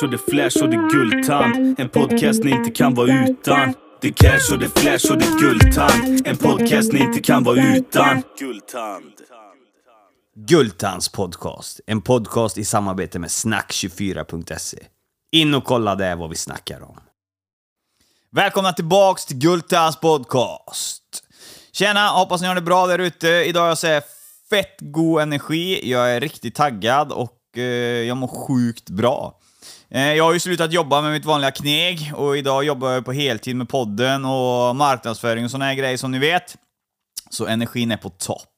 cash och det flash och det guldtand. En podcast ni inte kan vara utan. Det cash och det flash och det guldtand. En podcast ni inte kan vara utan. Guldtand. Guldtands podcast. En podcast i samarbete med snack24.se. In och kolla där vad vi snackar om. Välkomna tillbaks till Guldtands podcast. Tjena, hoppas ni har det bra där ute. Idag har jag så fett god energi. Jag är riktigt taggad och eh, jag mår sjukt bra. Eh, jag har ju slutat jobba med mitt vanliga kneg och idag jobbar jag på heltid med podden och marknadsföring och såna här grejer som ni vet. Så energin är på topp.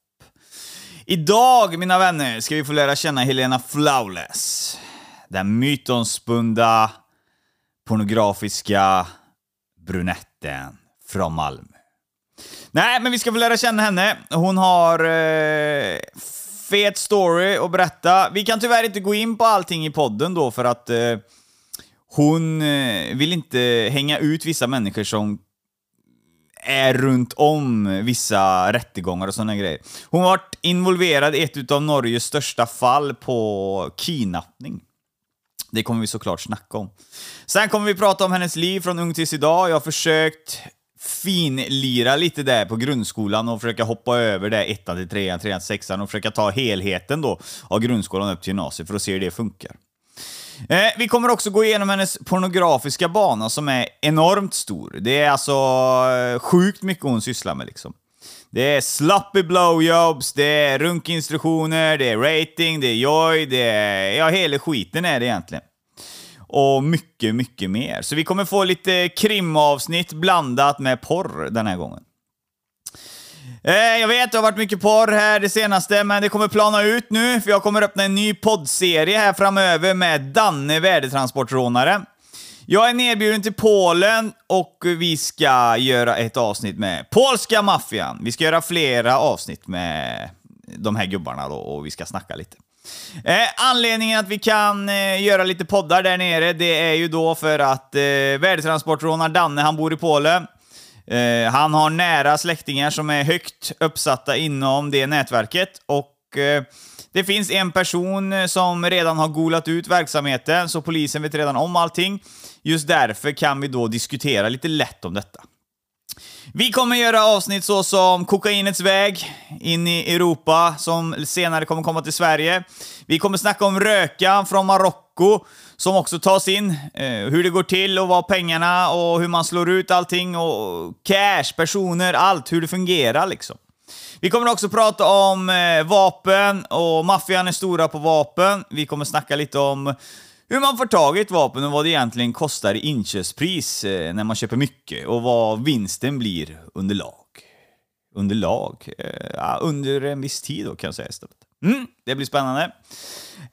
Idag, mina vänner, ska vi få lära känna Helena Flawless. Den mytomspunna pornografiska brunetten från Malmö. Nej, men vi ska få lära känna henne. Hon har eh, fet story att berätta. Vi kan tyvärr inte gå in på allting i podden då för att eh, hon eh, vill inte hänga ut vissa människor som är runt om vissa rättegångar och sådana grejer. Hon har varit involverad i ett av Norges största fall på kidnappning. Det kommer vi såklart snacka om. Sen kommer vi prata om hennes liv från ung tills idag. Jag har försökt finlira lite där på grundskolan och försöka hoppa över det ettan till trean, trean till sexan och försöka ta helheten då av grundskolan upp till gymnasiet för att se hur det funkar. Eh, vi kommer också gå igenom hennes pornografiska bana som är enormt stor. Det är alltså eh, sjukt mycket hon sysslar med liksom. Det är sloppy blowjobs, det är runkinstruktioner, det är rating, det är joy, det är... Ja, hela skiten är det egentligen. Och mycket, mycket mer. Så vi kommer få lite krimavsnitt blandat med porr den här gången. Eh, jag vet, det har varit mycket porr här det senaste, men det kommer plana ut nu, för jag kommer öppna en ny poddserie här framöver med Danne värdetransportrånare. Jag är nedbjuden till Polen och vi ska göra ett avsnitt med polska maffian. Vi ska göra flera avsnitt med de här gubbarna då och vi ska snacka lite. Eh, anledningen att vi kan eh, göra lite poddar där nere, det är ju då för att eh, värdetransportrånaren Danne, han bor i Polen. Eh, han har nära släktingar som är högt uppsatta inom det nätverket och eh, det finns en person som redan har golat ut verksamheten, så polisen vet redan om allting. Just därför kan vi då diskutera lite lätt om detta. Vi kommer göra avsnitt så som kokainets väg in i Europa, som senare kommer komma till Sverige. Vi kommer snacka om rökan från Marocko, som också tas in. Eh, hur det går till och vad pengarna och hur man slår ut allting och cash, personer, allt, hur det fungerar liksom. Vi kommer också prata om eh, vapen och maffian är stora på vapen. Vi kommer snacka lite om hur man får tag i ett vapen och vad det egentligen kostar i inköpspris eh, när man köper mycket och vad vinsten blir under lag. Under lag? Eh, ja, under en viss tid då kan jag säga istället. Mm, det blir spännande.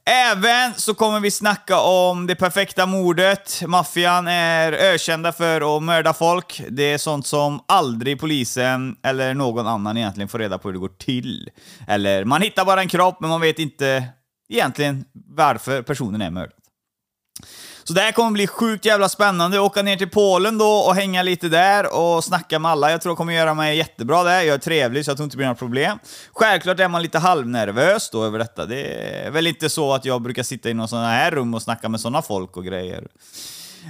Även så kommer vi snacka om det perfekta mordet. Maffian är ökända för att mörda folk. Det är sånt som aldrig polisen eller någon annan egentligen får reda på hur det går till. Eller man hittar bara en kropp, men man vet inte egentligen varför personen är mördad. Så det här kommer bli sjukt jävla spännande. Åka ner till Polen då och hänga lite där och snacka med alla. Jag tror det kommer göra mig jättebra där. Jag är trevlig så jag tror inte det blir några problem. Självklart är man lite halvnervös då över detta. Det är väl inte så att jag brukar sitta i någon sån här rum och snacka med såna folk och grejer.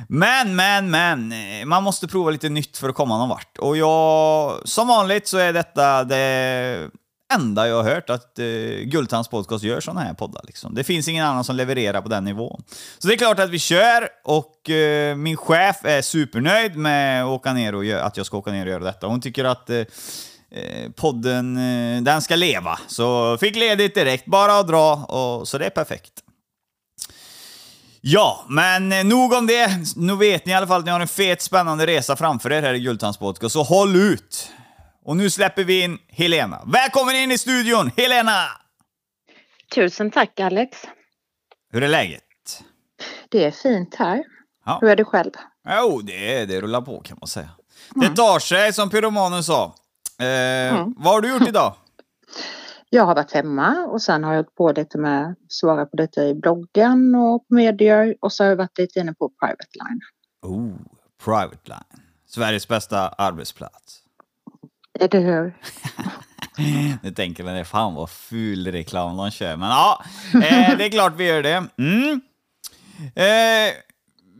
Men, men, men. Eh, man måste prova lite nytt för att komma någon vart. Och jag, som vanligt så är detta det enda jag har hört att eh, Guldtands podcast gör sådana här poddar. Liksom. Det finns ingen annan som levererar på den nivån. Så det är klart att vi kör och eh, min chef är supernöjd med att, åka ner och gör, att jag ska åka ner och göra detta. Hon tycker att eh, eh podden, eh, den ska leva. Så fick ledigt direkt, bara att dra, och, så det är perfekt. Ja, men eh, nog om det. Nu vet ni i alla fall att ni har en fet spännande resa framför er här i Guldtands podcast, så håll ut! Och nu släpper vi in Helena. Välkommen in i studion, Helena! Tusen tack Alex. Hur är läget? Det är fint här. Ja. Hur är det själv? Jo, det, det rullar på kan man säga. Det tar sig, som pyromanen sa. Eh, Vad har du gjort idag? Jag har varit hemma och sen har jag hållit på lite med svara på lite i bloggen och på medier och så har jag varit lite inne på Private Line. Oh, Private Line. Sveriges bästa arbetsplats. Det hur? Nu tänker man, fan vad ful reklam de kör. Men ja, eh, det är klart vi gör det. Mm. Eh,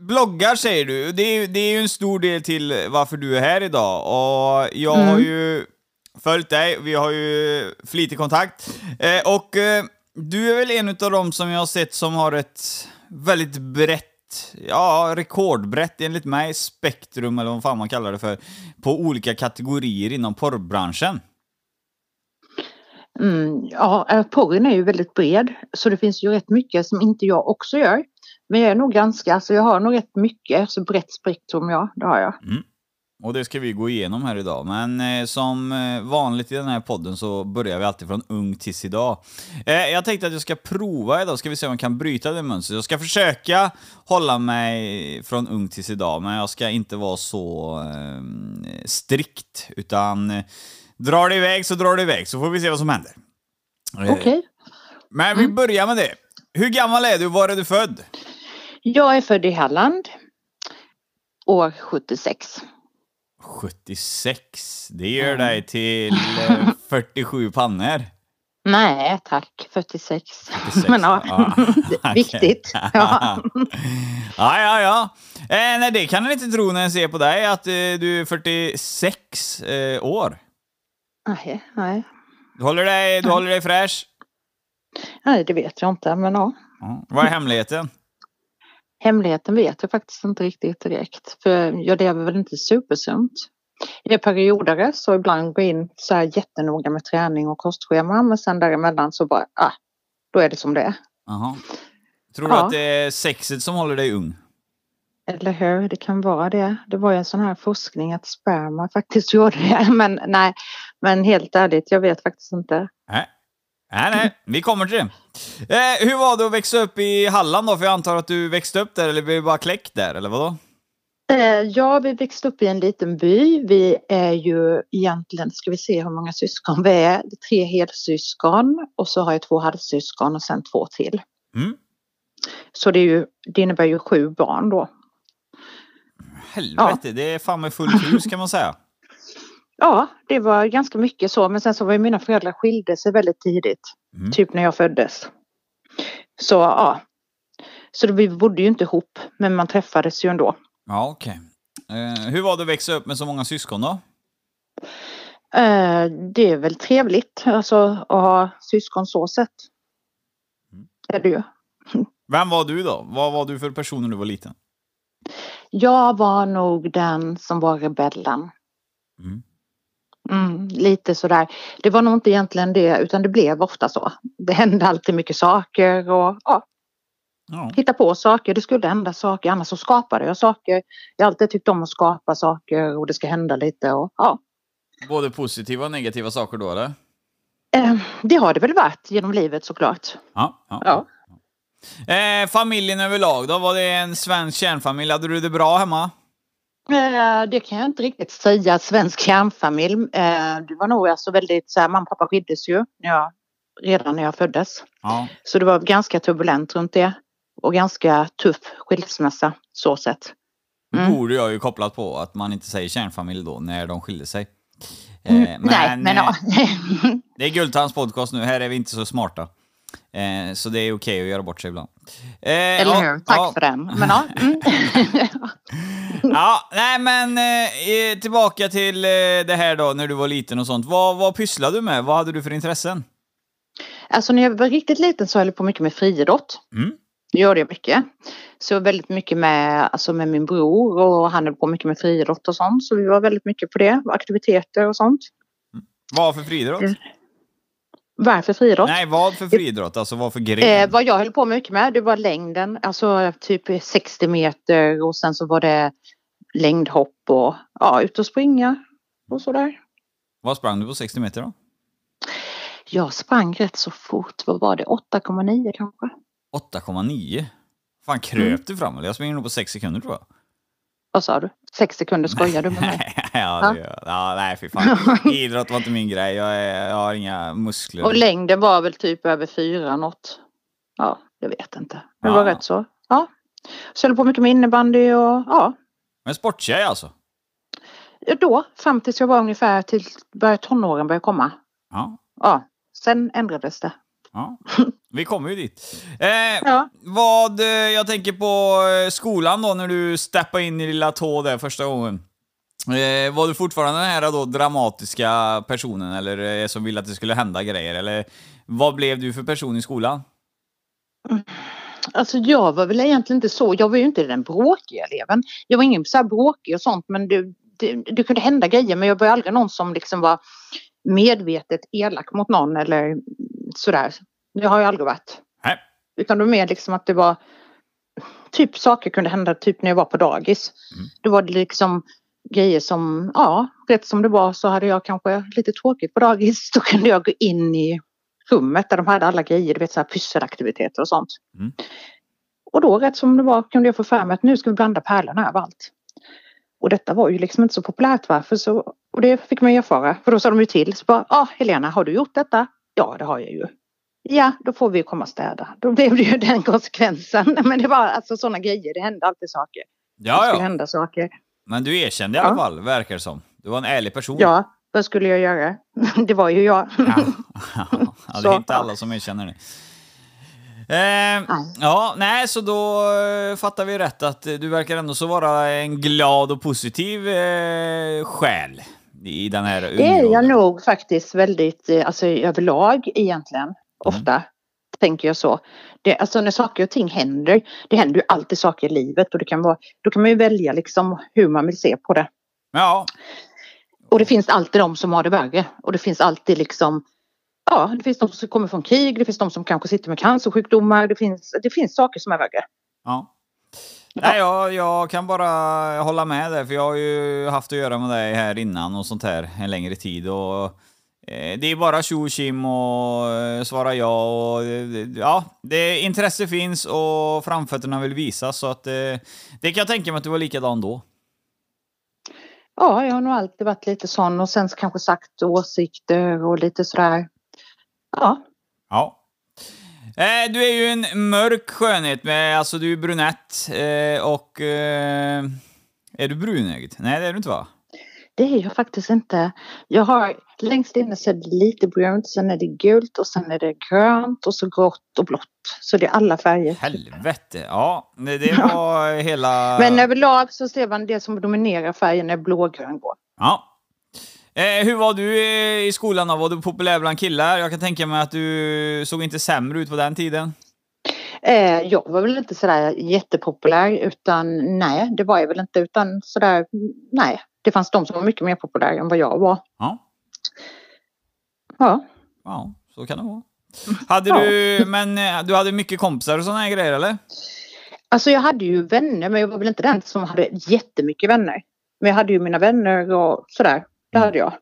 bloggar säger du. Det är, det är ju en stor del till varför du är här idag. Och jag har Mm. ju följt dig, vi har ju flitig kontakt. Eh, och eh, du är väl en av dem som jag har sett som har ett väldigt brett, ja, rekordbrett enligt mig, spektrum eller vad fan man kallar det för, på olika kategorier inom porrbranschen. Mm, ja, eh, porren är ju väldigt bred så det finns ju rätt mycket som inte jag också gör. Men jag är nog ganska, alltså jag har nog rätt mycket, så brett spektrum ja, det har jag. Och det ska vi gå igenom här idag. Men eh, som eh, vanligt i den här podden så börjar vi alltid från ung tills idag. Eh, jag tänkte att jag ska prova idag, ska vi se om jag kan bryta det mönstret. Jag ska försöka hålla mig från ung tills idag, men jag ska inte vara så eh, strikt. Utan eh, drar det iväg så drar det iväg, så får vi se vad som händer. Eh, Okej. Men vi börjar med det. Hur gammal är du var är du född? Jag är född i Halland. År 76. 76. Det gör dig till eh, 47 pannor. Nej tack, 46. 46. Men ja, Ja, okej. viktigt. Ja. ja, ja, ja. Eh, nej, det kan jag inte tro när jag ser på dig, att eh, du är 46 eh, år. Nej, nej. Du håller dig, du håller dig fräsch. nej, det vet jag inte. Men Ja. Vad är hemligheten? Hemligheten vet jag faktiskt inte riktigt direkt. För jag lever väl inte supersunt. Jag är periodare så ibland går jag in så här jättenoga med träning och kostschema. Men sen däremellan så bara, ah, då är det som det är. Tror du Ja. att det är sexet som håller dig ung? Eller hur? Det kan vara det. Det var ju en sån här forskning att sperma faktiskt gjorde det. Men nej, men helt ärligt, jag vet faktiskt inte. Nej. Nej, nej, vi kommer till det. Eh, hur var det att växa upp i Halland då? För jag antar att du växte upp där, eller blev bara kläckt där, eller vadå? Eh, Ja, vi växte upp i en liten by. Vi är ju egentligen, ska vi se hur många syskon vi är, tre helsyskon och så har jag två halvsyskon och sen två till. Mm. Så det, är ju, det innebär ju sju barn då. Helvete, det är fan med fullt hus kan man säga. Ja, det var ganska mycket så, men sen så var ju mina föräldrar skilde sig väldigt tidigt. Mm. Typ när jag föddes. Så ja. Så vi bodde ju inte ihop, men man träffades ju ändå. Ja, okej. Eh, hur var det att växa upp med så många syskon då? Eh, det är väl trevligt, alltså att ha syskon så sett. Mm. Är det ju. Vem var du då? Vad var du för person när du var liten? Jag var nog den som var rebellen. Mm. Mm, lite sådär. Det var nog inte egentligen det utan det blev ofta så. Det hände alltid mycket saker och ja, Ja. hitta på saker. Det skulle hända saker annars så skapade jag saker. Jag har alltid tyckt om att skapa saker och det ska hända lite och ja. Både positiva och negativa saker då eller? Eh, det har det väl varit genom livet såklart. Ja. ja. Ja. Eh, familjen överlag då? Var det en svensk kärnfamilj? Hade du det bra hemma? Eh, det kan jag inte riktigt säga. Svensk kärnfamilj. Eh, det var nog alltså väldigt så här, mamma och pappa skildes ju när jag, redan när jag föddes. Ja. Så det var ganska turbulent runt det. Och ganska tuff skilsmässa så sett. Mm. borde jag ju kopplat på att man inte säger kärnfamilj då, när de skilde sig. Mm, Nej, men eh, ja. Det är Guldtands podcast nu, här är vi inte så smarta. Eh, så det är okej att göra bort sig ibland. Eh, Eller ja, hur? Tack ja, för den. Men ja. Mm. Ja, nej men eh, tillbaka till eh, det här då, när du var liten och sånt. Vad, vad pysslade du med? Vad hade du för intressen? Alltså när jag var riktigt liten så höll jag på mycket med friidrott. Mm. Det gjorde jag mycket. Så väldigt mycket med, alltså med min bror och han höll på mycket med friidrott och sånt. Så vi var väldigt mycket på det. Aktiviteter och sånt. Vad för friidrott? Varför friidrott? Nej, vad för friidrott? Alltså vad för gren? Eh, vad jag höll på mycket med det var längden, alltså typ 60 meter och sen så var det längdhopp och ja, ut och springa och sådär. Vad sprang du på 60 meter då? Jag sprang rätt så fort, vad var det, 8,9 kanske? 8,9? Fan, kröp Mm. du fram eller? Jag springer nog på 6 sekunder tror jag. Vad sa du? 6 sekunder, skojar du med mig? ja, det gör. Ja, nej fy fan. Idrott var inte min grej. Jag, är, jag har inga muskler. Och längden var väl typ över 4 något. Ja, jag vet inte. Det Ja. var rätt så. Ja. Så jag höll på mycket med innebandy och ja. Men sporttjej alltså? Då, fram tills jag var ungefär till började tonåren började komma. Ja. Ja, sen ändrades det. Ja, vi kommer ju dit. Eh, Ja. Vad, eh, jag tänker på eh, skolan då, när du steppade in i lilla tå där första gången. Eh, var du fortfarande den här då dramatiska personen, eller eh, som ville att det skulle hända grejer? Eller vad blev du för person i skolan? Alltså jag var väl egentligen inte så, jag var ju inte den bråkiga eleven. Jag var ingen så här bråkig och sånt men det, det, det kunde hända grejer men jag var aldrig någon som liksom var medvetet elak mot någon eller sådär. Det har jag aldrig varit. Nej. Utan det var mer liksom att det var typ saker kunde hända typ när jag var på dagis. Mm. Då var det liksom grejer som, ja, rätt som det var så hade jag kanske lite tråkigt på dagis. Då kunde jag gå in i rummet där de hade alla grejer, du vet så här pysselaktiviteter och sånt. Mm. Och då rätt som det var kunde jag få för mig att nu ska vi blanda pärlorna överallt. Och detta var ju liksom inte så populärt varför så, och det fick man ju erfara. För då sa de ju till, så bara, ja ah, Helena har du gjort detta? Ja det har jag ju. Ja, då får vi komma och städa. Då blev det ju den konsekvensen. Men det var alltså sådana grejer, det hände alltid saker. det Ja, skulle ja. hända saker. Men du erkände i alla Ja. fall, verkar det som. Du var en ärlig person. Ja, vad skulle jag göra? Det var ju jag. Ja, ja det är Så, inte alla som erkänner det. Eh, ja, nej, så då eh, fattar vi rätt att du verkar ändå så vara en glad och positiv eh, själ i den här Det är jag nog faktiskt väldigt, eh, alltså överlag egentligen. Ofta tänker jag så. Det, alltså när saker och ting händer, det händer ju alltid saker i livet och det kan vara, då kan man ju välja liksom hur man vill se på det. Ja, Och det finns alltid de som har det värre. Och det finns alltid liksom, ja, det finns de som kommer från krig, det finns de som kanske sitter med cancersjukdomar, det finns, det finns saker som är värre. ja. Nej, jag, jag kan bara hålla med där, för jag har ju haft att göra med dig här innan och sånt här en längre tid. Och, eh, det är bara tjo och eh, svara ja och eh, ja, det, intresse finns och framfötterna vill visa så att det kan jag tänka mig att du var likadan då. Ja, jag har nog alltid varit lite sån och sen kanske sagt åsikter och lite sådär. Ja, Ja. Eh, du är ju en mörk skönhet, med, alltså du är brunett eh, och... Eh, är du brunögd? Nej, det är du inte va? det är jag faktiskt inte. Jag har längst inne så är det lite brunt, sen är det gult och sen är det grönt och så grått och blått. Så det är alla färger. Helvete! Ja, det, var hela... Men överlag så ser man det som dominerar färgen är blågrön-grå. Ja. Eh, hur var du i skolan då? Var du populär bland killar? Jag kan tänka mig att du såg inte sämre ut på den tiden. Eh, jag var väl inte sådär jättepopulär utan nej, det var jag väl inte utan sådär nej. Det fanns de som var mycket mer populära än vad jag var. Ja, Ja, ja så kan det vara. Hade Ja. du, men eh, du hade mycket kompisar och här grejer eller? alltså jag hade ju vänner men jag var väl inte den som hade jättemycket vänner. Men jag hade ju mina vänner och sådär. Det hade jag.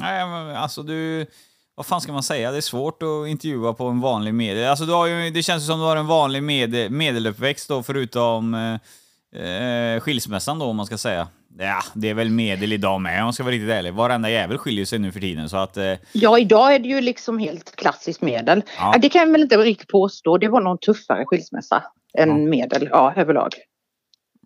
Nej, men alltså du... Vad fan ska man säga? Det är svårt att intervjua på en vanlig medel... Alltså du har ju, det känns ju som du har en vanlig med, medeluppväxt då, förutom eh, eh, skilsmässan då, om man ska säga. Ja, det är väl medel idag med om man ska vara riktigt ärlig. Varenda jävel skiljer sig nu för tiden, så att... Eh, Ja, idag är det ju liksom helt klassiskt medel. Ja. Det kan jag väl inte riktigt påstå. Det var någon tuffare skilsmässa än Ja. medel, ja, överlag.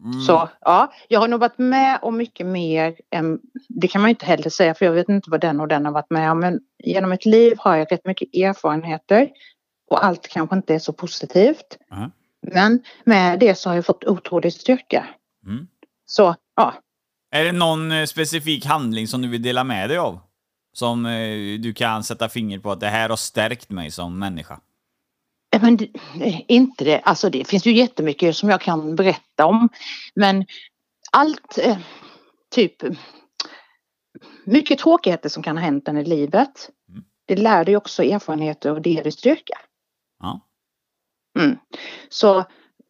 Mm, Så ja, jag har nog varit med om mycket mer än, det kan man ju inte heller säga för jag vet inte vad den och den har varit med om. Men genom mitt liv har jag rätt mycket erfarenheter och allt kanske inte är så positivt. Ja. Men med det så har jag fått otrolig styrka. Mm. Så ja, Är det någon eh, specifik handling som du vill dela med dig av? Som eh, du kan sätta finger på att det här har stärkt mig som människa? Men det, inte det. Alltså det finns ju jättemycket som jag kan berätta om. Men allt, eh, typ mycket tråkigheter som kan ha hänt en i livet. Mm. Det lär dig också erfarenheter och det dig styrka. Ja. Mm. Så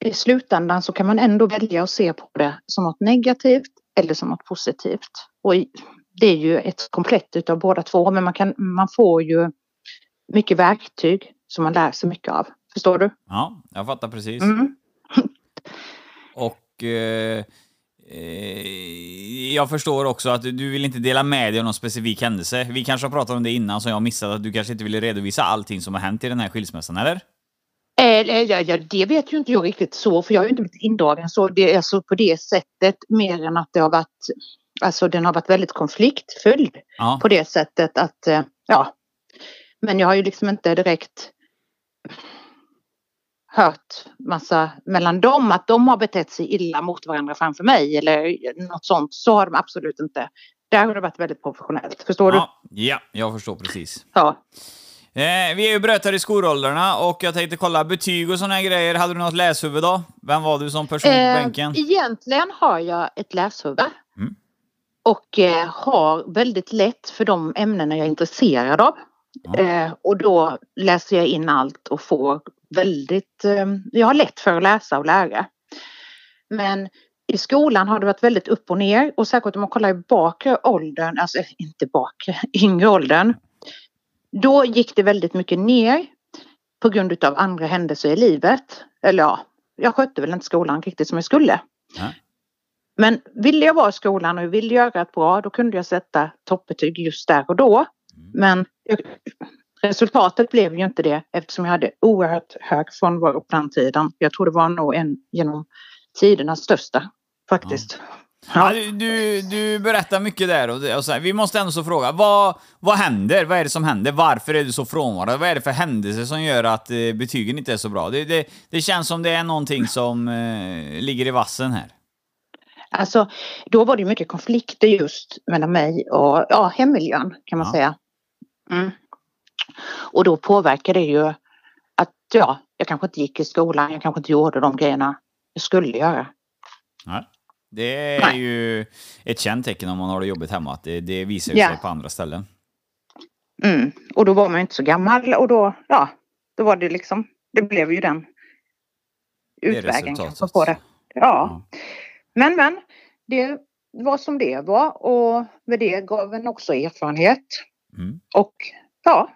i slutändan så kan man ändå välja att se på det som något negativt eller som något positivt. Och det är ju ett komplett utav båda två men man, kan, man får ju mycket verktyg som man lär sig mycket av. Förstår du? Ja, jag fattar precis. Mm. Och eh, eh, jag förstår också att du vill inte dela med dig av någon specifik händelse. Vi kanske har pratat om det innan som jag missat, att du kanske inte ville redovisa allting som har hänt i den här skilsmässan, eller? Eh, eh, ja, ja, det vet ju inte jag riktigt så för jag har ju inte blivit indragen så det är så på det sättet mer än att det har varit Alltså den har varit väldigt konfliktfylld Ja. på det sättet att eh, ja. Men jag har ju liksom inte direkt hört massa mellan dem att de har betett sig illa mot varandra framför mig eller något sånt. Så har de absolut inte. Där har det varit väldigt professionellt. Förstår du? Ja, ja, jag förstår precis. Ja. Eh, vi är ju brötare i skolåldrarna och jag tänkte kolla betyg och här grejer. Hade du något läshuvud då? Vem var du som person på Eh, bänken? egentligen har jag ett läshuvud. Mm. Och eh, har väldigt lätt för de ämnena jag är intresserad av. Eh, och då läser jag in allt och får väldigt... Eh, jag har lätt för att läsa och lära. Men i skolan har det varit väldigt upp och ner och särskilt om man kollar i bakre åldern, alltså eh, inte bakre, yngre åldern. Då gick det väldigt mycket ner på grund av andra händelser i livet. Eller ja, jag skötte väl inte skolan riktigt som jag skulle. Nej. Men ville jag vara i skolan och ville göra ett bra, då kunde jag sätta toppbetyg just där och då. Men jag, resultatet blev ju inte det eftersom jag hade oerhört hög frånvaro på den tiden. Jag tror det var nog en genom tidernas största faktiskt. Ja, du, du, du berättar mycket där och, och så här, vi måste ändå så fråga, vad, vad händer? Vad är det som händer? Varför är du så frånvarande? Vad är det för händelser som gör att eh, betygen inte är så bra? Det, det, det känns som det är någonting som eh, ligger i vassen här. Alltså, då var det mycket konflikter just mellan mig och ja, hemmiljön kan man Ja. säga. Mm. Och då påverkar det ju att ja, jag kanske inte gick i skolan, jag kanske inte gjorde de grejerna jag skulle göra. Nej. Det är Nej. ju ett känt tecken om man har det jobbigt hemma, att det, det visar sig på andra ställen. Mm. Och då var man inte så gammal och då, ja, då var det liksom, det blev ju den utvägen kanske på det. Ja. Men men, det var som det var och med det gav en också erfarenhet. Mm. Och ja,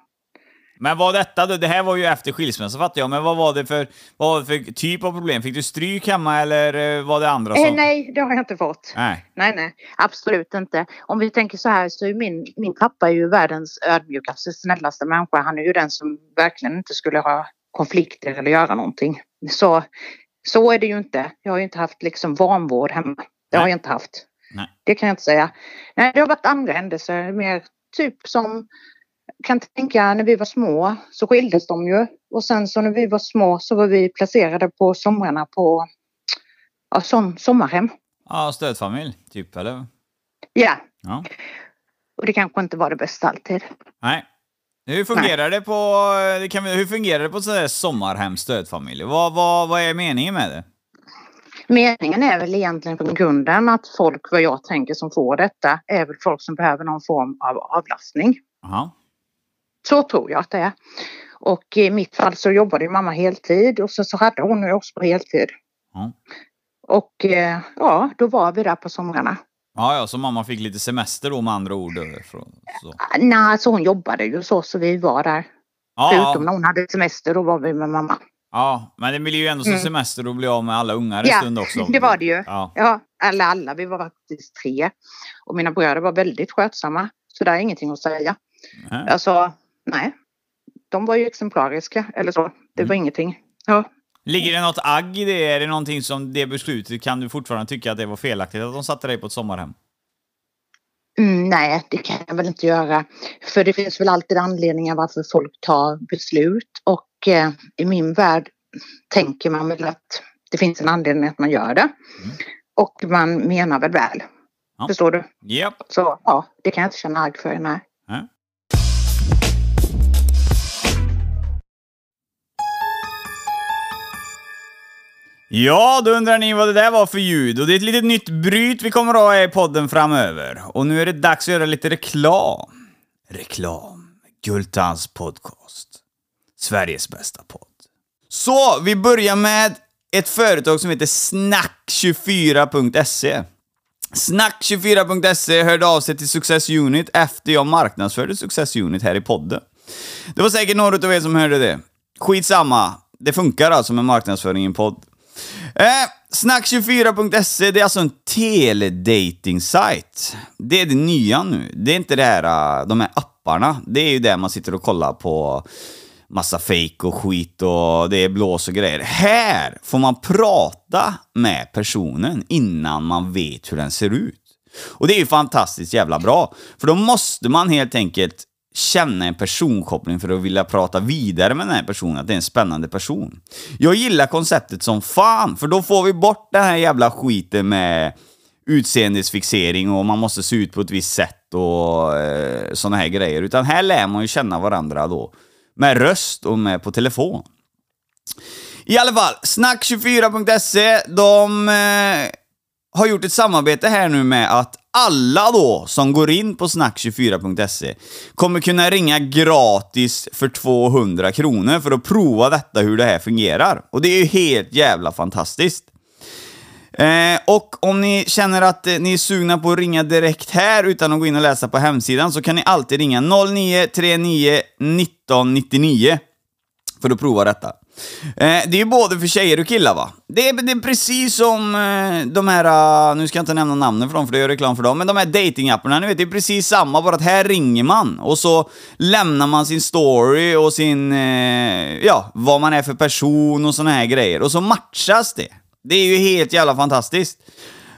Men vad detta då? Det här var ju efter skilsmässa fattar jag, men vad var det för, vad var det för typ av problem? Fick du stryk hemma eller eh, var det andra som... eh, nej det har jag inte fått. Nej. Nej, nej, absolut inte. Om vi tänker så här så är min, min pappa är ju världens ödmjukaste, snällaste människa. Han är ju den som verkligen inte skulle ha konflikter eller göra någonting. Så, så är det ju inte. Jag har ju inte haft liksom vanvård hemma. Det har jag inte haft. Nej. Det kan jag inte säga. Nej, det har varit andra händelser. Mer typ som kan tänka när vi var små så skildes de ju. Och sen så när vi var små så var vi placerade på somrarna på ja, som, sommarhem. Ja, stödfamilj, typ, eller? Ja, Ja. Och det kanske inte var det bästa alltid. Nej. Hur fungerar det på, kan vi, hur fungerar det på sådär sommarhem, stödfamilj? Vad, vad, vad är meningen med det? Meningen är väl egentligen från grunden att folk, vad jag tänker som får detta, är väl folk som behöver någon form av avlastning. Jaha. Så tror jag att det är. Och i mitt fall så jobbade mamma heltid och så, så hade hon ju också på heltid. Ja. Och eh, ja, då var vi där på somrarna. Ja, ja, så mamma fick lite semester då med andra ord. eh, Så. Nej, alltså hon jobbade ju så, så vi var där. Ja, Förutom när hon hade semester, då var vi med mamma. Ja, men det blir ju ändå som Mm. semester att bli av med alla ungar en Ja, stund också. det var det ju. Ja. Ja, alla, alla, vi var faktiskt tre. Och mina bröder var väldigt skötsamma. Så det är ingenting att säga. Nej. Alltså, nej. De var ju exemplariska eller så. Det var ingenting. Ja. Ligger det något agg i det? Är det någonting som det beslutet, kan du fortfarande tycka att det var felaktigt att de satte dig på ett sommarhem? Mm, nej, det kan jag väl inte göra. För det finns väl alltid anledningar varför folk tar beslut. Och eh, i min värld tänker man väl att det finns en anledning att man gör det. Och man menar väl väl. Ja. Förstår du? Japp. Så ja, det kan jag inte känna agg för. Nej. Nej. Ja, då undrar ni vad det där var för ljud. Och det är ett litet nytt bryt vi kommer att ha i podden framöver. Och nu är det dags att göra lite reklam. Reklam. Gultans podcast. Sveriges bästa podd. Så, vi börjar med ett företag som heter Snack24.se. Snack24.se hörde av sig till Success Unit efter jag marknadsförde Success Unit här i podden. Det var säkert några av er som hörde det. Skitsamma, det funkar alltså med marknadsföring i en podd. Eh, Snack24.se, det är alltså en teledating-sajt. Det är det nya nu. Det är inte det här, eh, de här apparna. Det är ju där man sitter och kollar på massa fejk och skit och det är blås och grejer. Här får man prata med personen innan man vet hur den ser ut. Och det är ju fantastiskt jävla bra. För då måste man helt enkelt känna en personkoppling för att vilja prata vidare med den här personen, att det är en spännande person. Jag gillar konceptet som fan, för då får vi bort den här jävla skiten med utseendesfixering och man måste se ut på ett visst sätt och eh, såna här grejer. Utan här lär man ju känna varandra då. Med röst och med på telefon. I alla fall, snack24.se, de eh, har gjort ett samarbete här nu med att alla då som går in på snack24.se kommer kunna ringa gratis för 200 kronor för att prova detta hur det här fungerar. Och det är ju helt jävla fantastiskt. Eh, och om ni känner att eh, ni är sugna på att ringa direkt här utan att gå in och läsa på hemsidan så kan ni alltid ringa 0939 1999 för att prova detta. Eh, det är ju både för tjejer och killar va? Det är, det är precis som eh, de här, eh, nu ska jag inte nämna namnen för dem för det gör reklam för dem, men de här datingapparna, ni vet, det är precis samma, bara att här ringer man och så lämnar man sin story och sin, eh, ja, vad man är för person och såna här grejer och så matchas det. Det är ju helt jävla fantastiskt.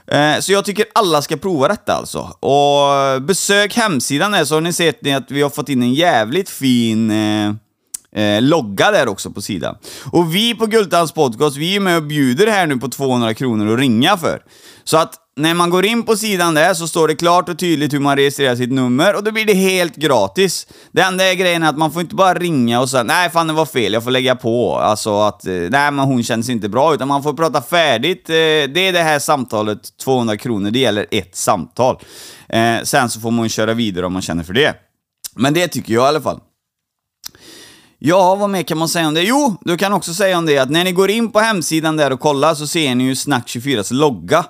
Eh, så jag tycker alla ska prova detta alltså. Och besök hemsidan där så har ni sett att vi har fått in en jävligt fin eh, eh, logga där också på sidan. Och vi på Gultans podcast, vi är med och bjuder här nu på 200 kronor att ringa för. Så att när man går in på sidan där så står det klart och tydligt hur man registrerar sitt nummer och då blir det helt gratis. Det enda är grejen är att man får inte bara ringa och säga nej fan det var fel, jag får lägga på. Alltså att eh, nej men hon känns inte bra, utan man får prata färdigt. Eh, det är det här samtalet, 200 kronor, det gäller ett samtal. Eh, sen så får man köra vidare om man känner för det. Men det tycker jag i alla fall. Ja, vad mer kan man säga om det? Jo, du kan också säga om det att när ni går in på hemsidan där och kollar så ser ni ju Snack24s logga.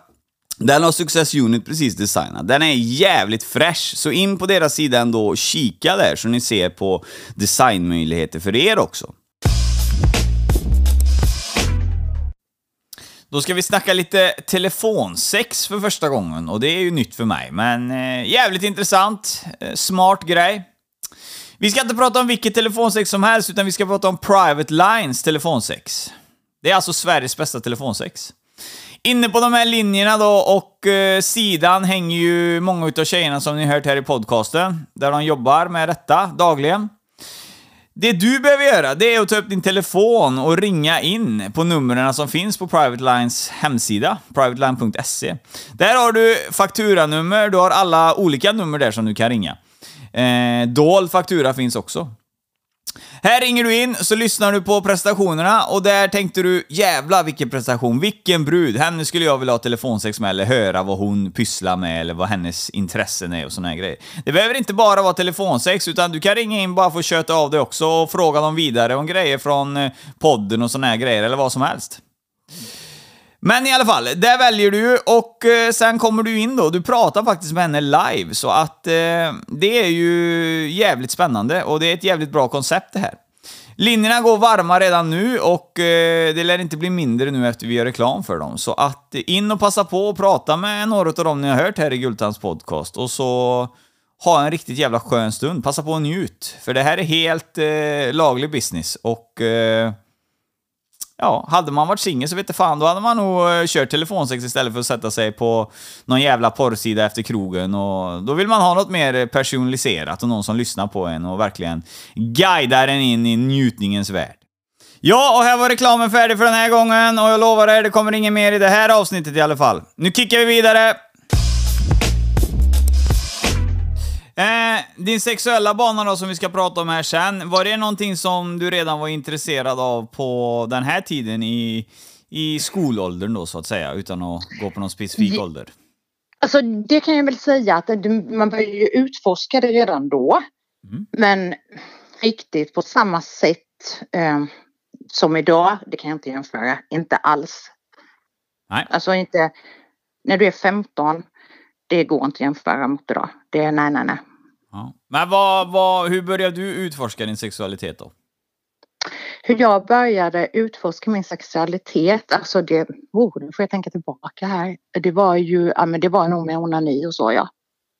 Den har Success Unit precis designat. Den är jävligt fräsch, så in på deras sida ändå och kika där så ni ser på designmöjligheter för er också. Då ska vi snacka lite telefonsex för första gången och det är ju nytt för mig, men eh, jävligt intressant, eh, smart grej. Vi ska inte prata om vilket telefonsex som helst, utan vi ska prata om Private Lines telefonsex. Det är alltså Sveriges bästa telefonsex. Inne på de här linjerna då och eh, sidan hänger ju många utav tjejerna som ni hört här i podcasten, där de jobbar med detta dagligen. Det du behöver göra, det är att ta upp din telefon och ringa in på numren som finns på Private Lines hemsida, privateline.se. Där har du fakturanummer, du har alla olika nummer där som du kan ringa. Eh, dold faktura finns också. Här ringer du in, så lyssnar du på prestationerna och där tänkte du jävla vilken prestation, vilken brud, henne skulle jag vilja ha telefonsex med eller höra vad hon pysslar med eller vad hennes intressen är och såna här grejer. Det behöver inte bara vara telefonsex, utan du kan ringa in bara för att köta av dig också och fråga dem vidare om grejer från eh, podden och såna här grejer eller vad som helst. Men i alla fall, där väljer du och eh, sen kommer du in då. Du pratar faktiskt med henne live, så att eh, det är ju jävligt spännande och det är ett jävligt bra koncept det här. Linjerna går varma redan nu och eh, det lär inte bli mindre nu efter vi gör reklam för dem. Så att in och passa på och prata med några av dem ni har hört här i Gultans podcast och så ha en riktigt jävla skön stund. Passa på och njut, för det här är helt eh, laglig business och eh, Ja, hade man varit singel så vet fan, då hade man nog eh, kört telefonsex istället för att sätta sig på någon jävla porrsida efter krogen. Och då vill man ha något mer eh, personaliserat och någon som lyssnar på en och verkligen guidar en in i njutningens värld. Ja, och här var reklamen färdig för den här gången och jag lovar er, det kommer inget mer i det här avsnittet i alla fall. Nu kickar vi vidare! Eh, din sexuella bana då som vi ska prata om här sen, var det någonting som du redan var intresserad av på den här tiden i, i skolåldern då så att säga, utan att gå på någon specifik ålder? Alltså det kan jag väl säga att man började ju utforska det redan då. Mm. Men riktigt på samma sätt eh, som idag, det kan jag inte jämföra. Inte alls. Nej. Alltså inte, när du är 15, det går inte att jämföra mot idag. Det är nej, nej, nej. Ja. Men vad, vad, hur började du utforska din sexualitet då? Hur jag började utforska min sexualitet, alltså det, oh, nu får jag tänka tillbaka här. Det var ju, ja men det var nog med onani och så ja.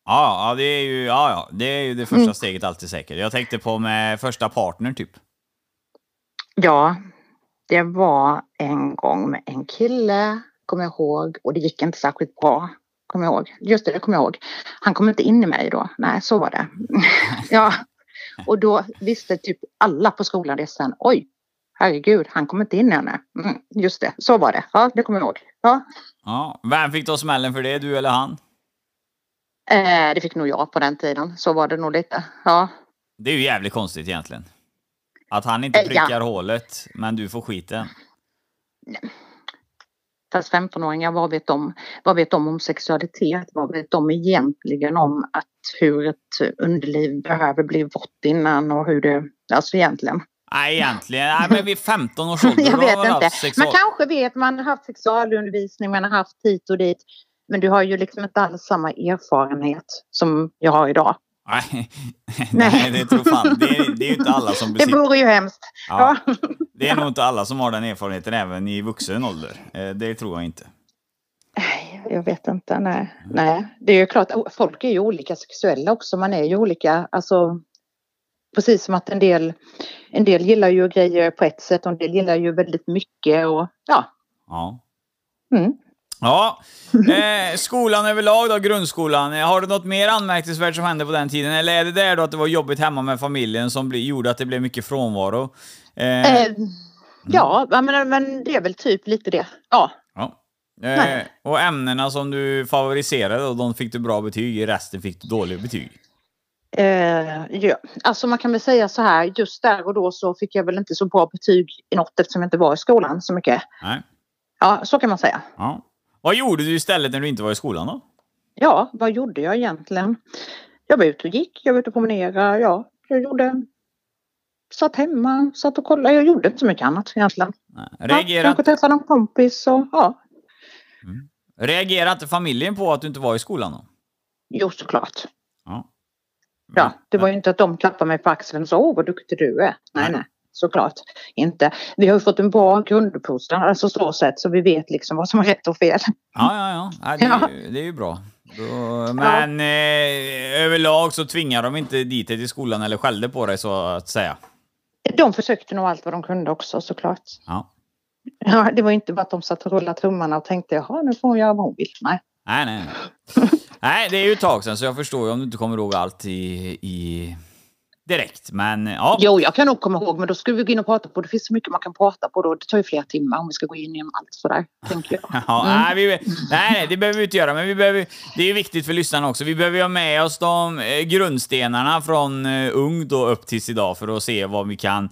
Ja, ja, det är ju, ja, ja, det är ju det första Mm. steget alltid säkert. Jag tänkte på med första partner typ. Ja, det var en gång med en kille, kommer jag ihåg, och det gick inte särskilt bra. Kommer jag ihåg. Just det, det kommer jag ihåg. Han kom inte in i mig då. Nej, så var det. ja, Och då visste typ alla på skolan det sen. Oj, herregud, han kommer inte in ännu. Mm, just det, så var det. Ja, det kommer jag ihåg. Ja. Ja. Vem fick ta smällen för det, du eller han? Eh, det fick nog jag på den tiden. Så var det nog lite. Ja. Det är ju jävligt konstigt egentligen. Att han inte Eh, ja. prickar hålet, men du får skiten. Fast 15-åringar, vad vet de? Vad vet de om sexualitet? Vad vet de egentligen om att hur ett underliv behöver bli vått innan och hur det, alltså egentligen. Nej, egentligen. Nej, men vid 15 års ålder Jag vet inte. sexual... Man kanske vet, man har haft sexualundervisning, man har haft hit och dit. Men du har ju liksom inte alls samma erfarenhet som jag har idag. Nej, nej, det tror fan. Det är, det är ju inte alla som Det besitter... vore ju hemskt. Ja, Ja. det är nog inte alla som har den erfarenheten även i vuxen ålder. Eh, Det tror jag inte. Jag vet inte, nej. nej. Det är ju klart, folk är ju olika sexuella också. Man är ju olika, alltså precis som att en del, en del gillar ju grejer på ett sätt och en del gillar ju väldigt mycket och ja. Ja. Mm. Ja, eh, skolan överlag då, grundskolan. Eh, Har du något mer anmärkningsvärt som hände på den tiden? Eller är det där då att det var jobbigt hemma med familjen som bli, gjorde att det blev mycket frånvaro? Eh, Eh, ja, men, men det är väl typ lite det. Ja. ja. Eh, och ämnena som du favoriserade, de fick du bra betyg i, resten fick du dåliga betyg. Eh, ja. Alltså man kan väl säga så här, just där och då så fick jag väl inte så bra betyg i något eftersom jag inte var i skolan så mycket. Nej. Ja, så kan man säga. Ja. Vad gjorde du istället när du inte var i skolan då? Ja, vad gjorde jag egentligen? Jag var ute och gick, jag var ute och promenerade, ja. Jag gjorde... Satt hemma, satt och kollade. Jag gjorde inte så mycket annat egentligen. Nej. Ja, Reagerade, kanske träffade någon kompis och ja. reagerade inte familjen på att du inte var i skolan då? Jo, såklart. Ja. Ja, det var ju inte att de klappade mig på axeln och sa åh vad duktig du är. Nej, Nej. nej, såklart inte. Vi har ju fått en bra grunduppfostran, alltså så sätt, så vi vet liksom vad som är rätt och fel. Ja, ja, ja. ja det, är, Ja. det är ju bra. Då, men eh, överlag så tvingar de inte dit dig till skolan eller skällde på dig så att säga. De försökte nog allt vad de kunde också såklart. Ja. Ja, det var inte bara att de satt och rullade tummarna och tänkte jaha nu får hon göra vad hon vill. Nej. Nej, nej. nej. nej, det är ju ett tag sedan så jag förstår ju om du inte kommer ihåg allt i, i direkt. Men ja. Jo, jag kan nog komma ihåg, men då skulle vi gå in och prata på. Det finns så mycket man kan prata på då. Det tar ju flera timmar om vi ska gå in igenom allt sådär, tänker jag. Ja, Mm. nej, vi, nej, det behöver vi inte göra, men vi behöver, det är ju viktigt för lyssnarna också. Vi behöver ha med oss de eh, grundstenarna från eh, ung då upp tills idag för att se vad vi kan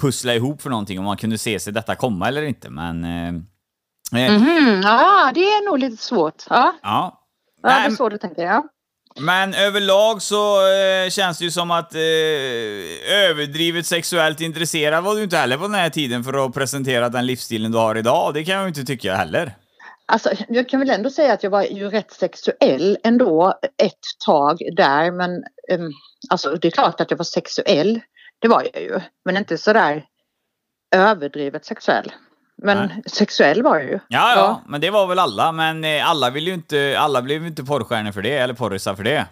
pussla ihop för någonting, om man kunde se sig detta komma eller inte. Men... Eh, eh, Mhm, ja, det är nog lite svårt. Ja, Ja. ja det är så du tänker jag. Men överlag så eh, känns det ju som att eh, överdrivet sexuellt intresserad var du inte heller på den här tiden för att presentera den livsstilen du har idag. Det kan jag ju inte tycka heller. Alltså, jag kan väl ändå säga att jag var ju rätt sexuell ändå ett tag där. Men um, alltså, det är klart att jag var sexuell. Det var jag ju. Men inte sådär överdrivet sexuell. Men Nej. sexuell var jag ju. Ja, ja, men det var väl alla. Men eh, alla vill ju inte, alla blev ju inte porrstjärnor för det, eller porrisar för det.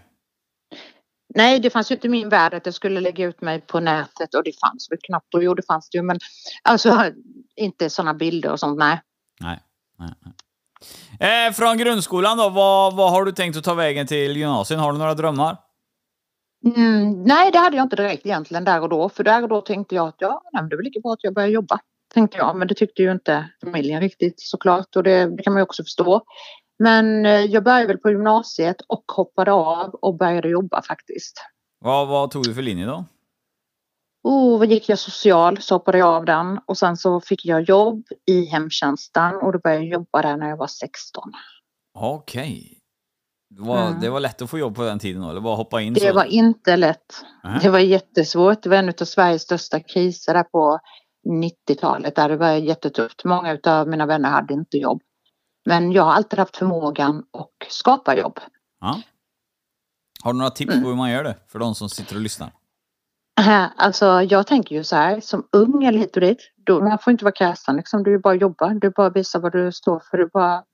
Nej, det fanns ju inte i min värld att jag skulle lägga ut mig på nätet och det fanns väl knappt. Och jo, det fanns det ju, men alltså inte sådana bilder och sånt, nej. Nej. nej, nej. Eh, från grundskolan då, vad, vad har du tänkt att ta vägen till gymnasiet? Har du några drömmar? Mm, nej, det hade jag inte direkt egentligen där och då. För där och då tänkte jag att ja, nej, det är väl lika bra att jag börjar jobba. Tänkte jag, men det tyckte ju inte familjen riktigt såklart och det, det kan man ju också förstå. Men eh, jag började väl på gymnasiet och hoppade av och började jobba faktiskt. Vad, vad tog du för linje då? Oh, vad gick jag social så hoppade jag av den och sen så fick jag jobb i hemtjänsten och då började jag jobba där när jag var 16. Okej. Det, var, Mm. det var lätt att få jobb på den tiden då, eller bara hoppa in Det så? var inte lätt. Nej. Det var jättesvårt. Det var en av Sveriges största kriser där på 90-talet. Där det var jättetufft. Många av mina vänner hade inte jobb. Men jag har alltid haft förmågan att skapa jobb. Ja. Har du några tips Mm. på hur man gör det? För de som sitter och lyssnar. Alltså jag tänker ju så här, som ung eller hit och dit, då, man får inte vara kräsen liksom. Du bara att jobba, du bara visa vad du står för, du bara,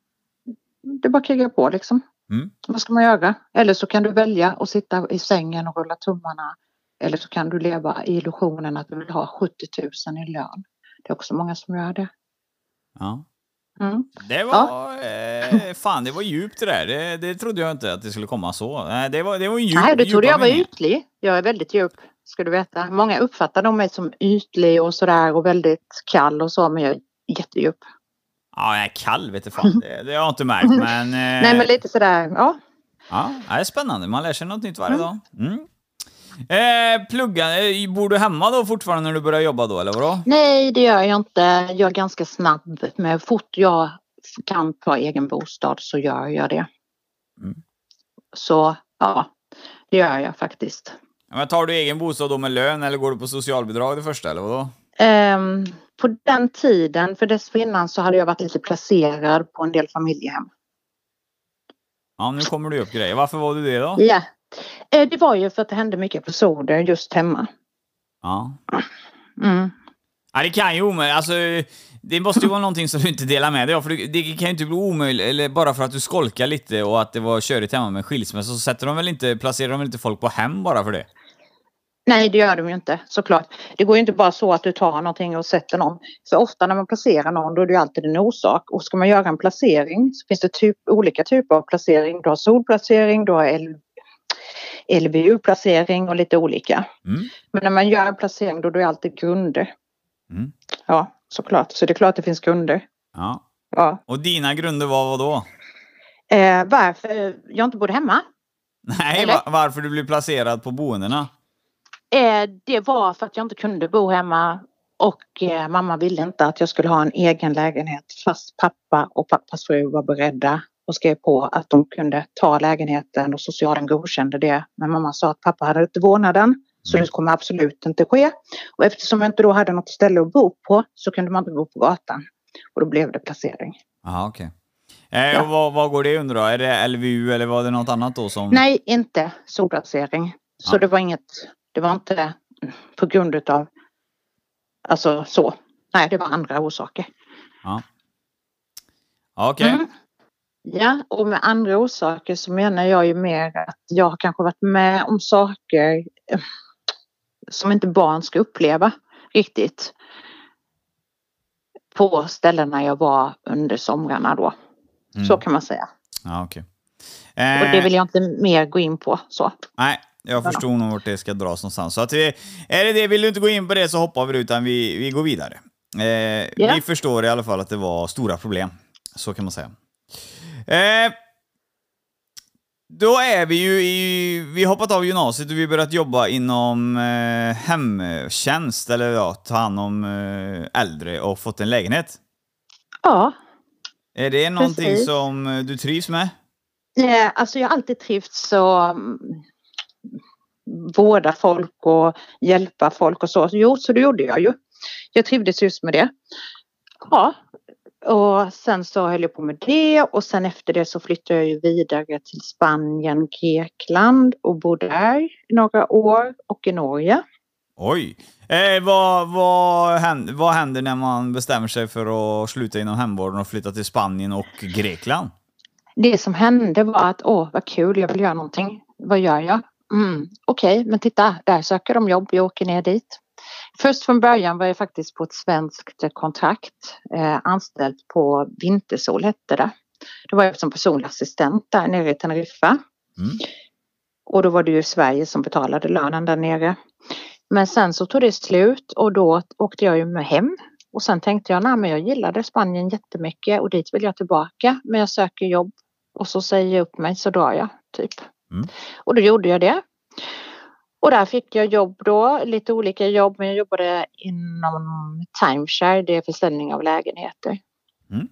du bara att kriga på liksom. Mm. Vad ska man göra? Eller så kan du välja att sitta i sängen och rulla tummarna. Eller så kan du leva i illusionen att du vill ha 70 000 i lön. Det är också många som gör det. Ja. Mm. Det var... Eh, fan, det var djupt det där. Det, det trodde jag inte att det skulle komma så. Det var, det var en djup, Nej, du trodde jag var meningar. ytlig. Jag är väldigt djup. ska du veta. Många uppfattar nog mig som ytlig och sådär och väldigt kall och så, men jag är jättedjup. Ja, jag är kall vet du fan. Det, det har jag inte märkt, men... Eh, Nej, men lite sådär, ja. Ja, det är spännande. Man lär sig något nytt varje Mm. dag. Mm. Eh, plugga, eh, bor du hemma då fortfarande när du börjar jobba då, eller vadå? Nej, det gör jag inte. Jag är ganska snabb. Men fort jag kan få egen bostad så gör jag det. Mm. Så ja, det gör jag faktiskt. Men tar du egen bostad då med lön, eller går du på socialbidrag det första, eller vadå? Ehm, på den tiden, för dessförinnan så hade jag varit lite placerad på en del familjehem. Ja, nu kommer det upp grejer. Varför var du det då? Ja, Eh, det var ju för att det hände mycket episoder just hemma. Ja. Mm. Ja, det kan ju omöjligt. Alltså, det måste ju vara någonting som du inte delar med dig av. För det kan ju inte bli omöjligt, eller bara för att du skolkar lite och att det var körigt hemma med skilsmässa, så sätter de väl inte, placerar de väl inte folk på hem bara för det? Nej, det gör de ju inte såklart. Det går ju inte bara så att du tar någonting och sätter någon. För ofta när man placerar någon då är det ju alltid en orsak. Och ska man göra en placering så finns det typ, olika typer av placering. Du har solplacering, du har LVU-placering och lite olika. Mm. Men när man gör en placering då är det alltid grunder. Mm. Ja, såklart. Så det är klart det finns grunder. Ja. Ja. Och dina grunder var vad då? Eh, varför jag inte bodde hemma? Nej, Eller? va- varför du blev placerad på boendena? Eh, det var för att jag inte kunde bo hemma och eh, mamma ville inte att jag skulle ha en egen lägenhet fast pappa och pappas fru var beredda och skrev på att de kunde ta lägenheten och socialen godkände det. Men mamma sa att pappa hade inte vårdnaden så det kommer absolut inte ske. Och eftersom jag inte då hade något ställe att bo på så kunde man inte bo på gatan. Och då blev det placering. Jaha, okej. Eh, Ja. vad, vad går det under då? Är det LVU eller var det något annat då som... Nej, inte solplacering. Så Ja. det var inget, det var inte på grund utav, alltså så. Nej, det var andra orsaker. Ja. Okej. Mm. Ja, och med andra orsaker så menar jag ju mer att jag har kanske varit med om saker eh, som inte barn ska uppleva riktigt. På ställena jag var under somrarna då. Mm. Så kan man säga. Ja. Och Eh, det vill jag inte mer gå in på så. Nej, jag förstår nog vart det ska dras någonstans. Så att vi, är det det, vill du inte gå in på det så hoppar vi utan vi, vi går vidare. Eh, Ja. Vi förstår i alla fall att det var stora problem. Så kan man säga. Eh, då är vi ju i... Vi har hoppat av gymnasiet och vi har börjat jobba inom eh, hemtjänst, eller ja, ta hand om eh, äldre och fått en lägenhet. Ja, Är det någonting Precis. som eh, du trivs med? Eh, Alltså jag har alltid trivts så mm, vårda folk och hjälpa folk och så. Jo, så det gjorde jag ju. Jag trivdes just med det. Ja, och sen så höll jag på med det och sen efter det så flyttade jag ju vidare till Spanien, Grekland och bodde där i några år och i Norge. Oj! Eh, vad, vad, händer, vad händer när man bestämmer sig för att sluta inom hemvården och flytta till Spanien och Grekland? Det som hände var att åh vad kul, jag vill göra någonting. Vad gör jag? Mm, Okej, men titta, där söker de jobb, jag åker ner dit. Först från början var jag faktiskt på ett svenskt kontrakt, eh, anställd på Vintersol hette det. Då var jag som personlig assistent där nere i Teneriffa. Mm. Och då var det ju Sverige som betalade lönen där nere. Men sen så tog det slut och då åkte jag ju med hem. Och sen tänkte jag, nej men jag gillade Spanien jättemycket och dit vill jag tillbaka. Men jag söker jobb och så säger jag upp mig så drar jag typ. Mm. Och då gjorde jag det. Och där fick jag jobb då, lite olika jobb men jag jobbade inom timeshare, det är försäljning av lägenheter. Mm.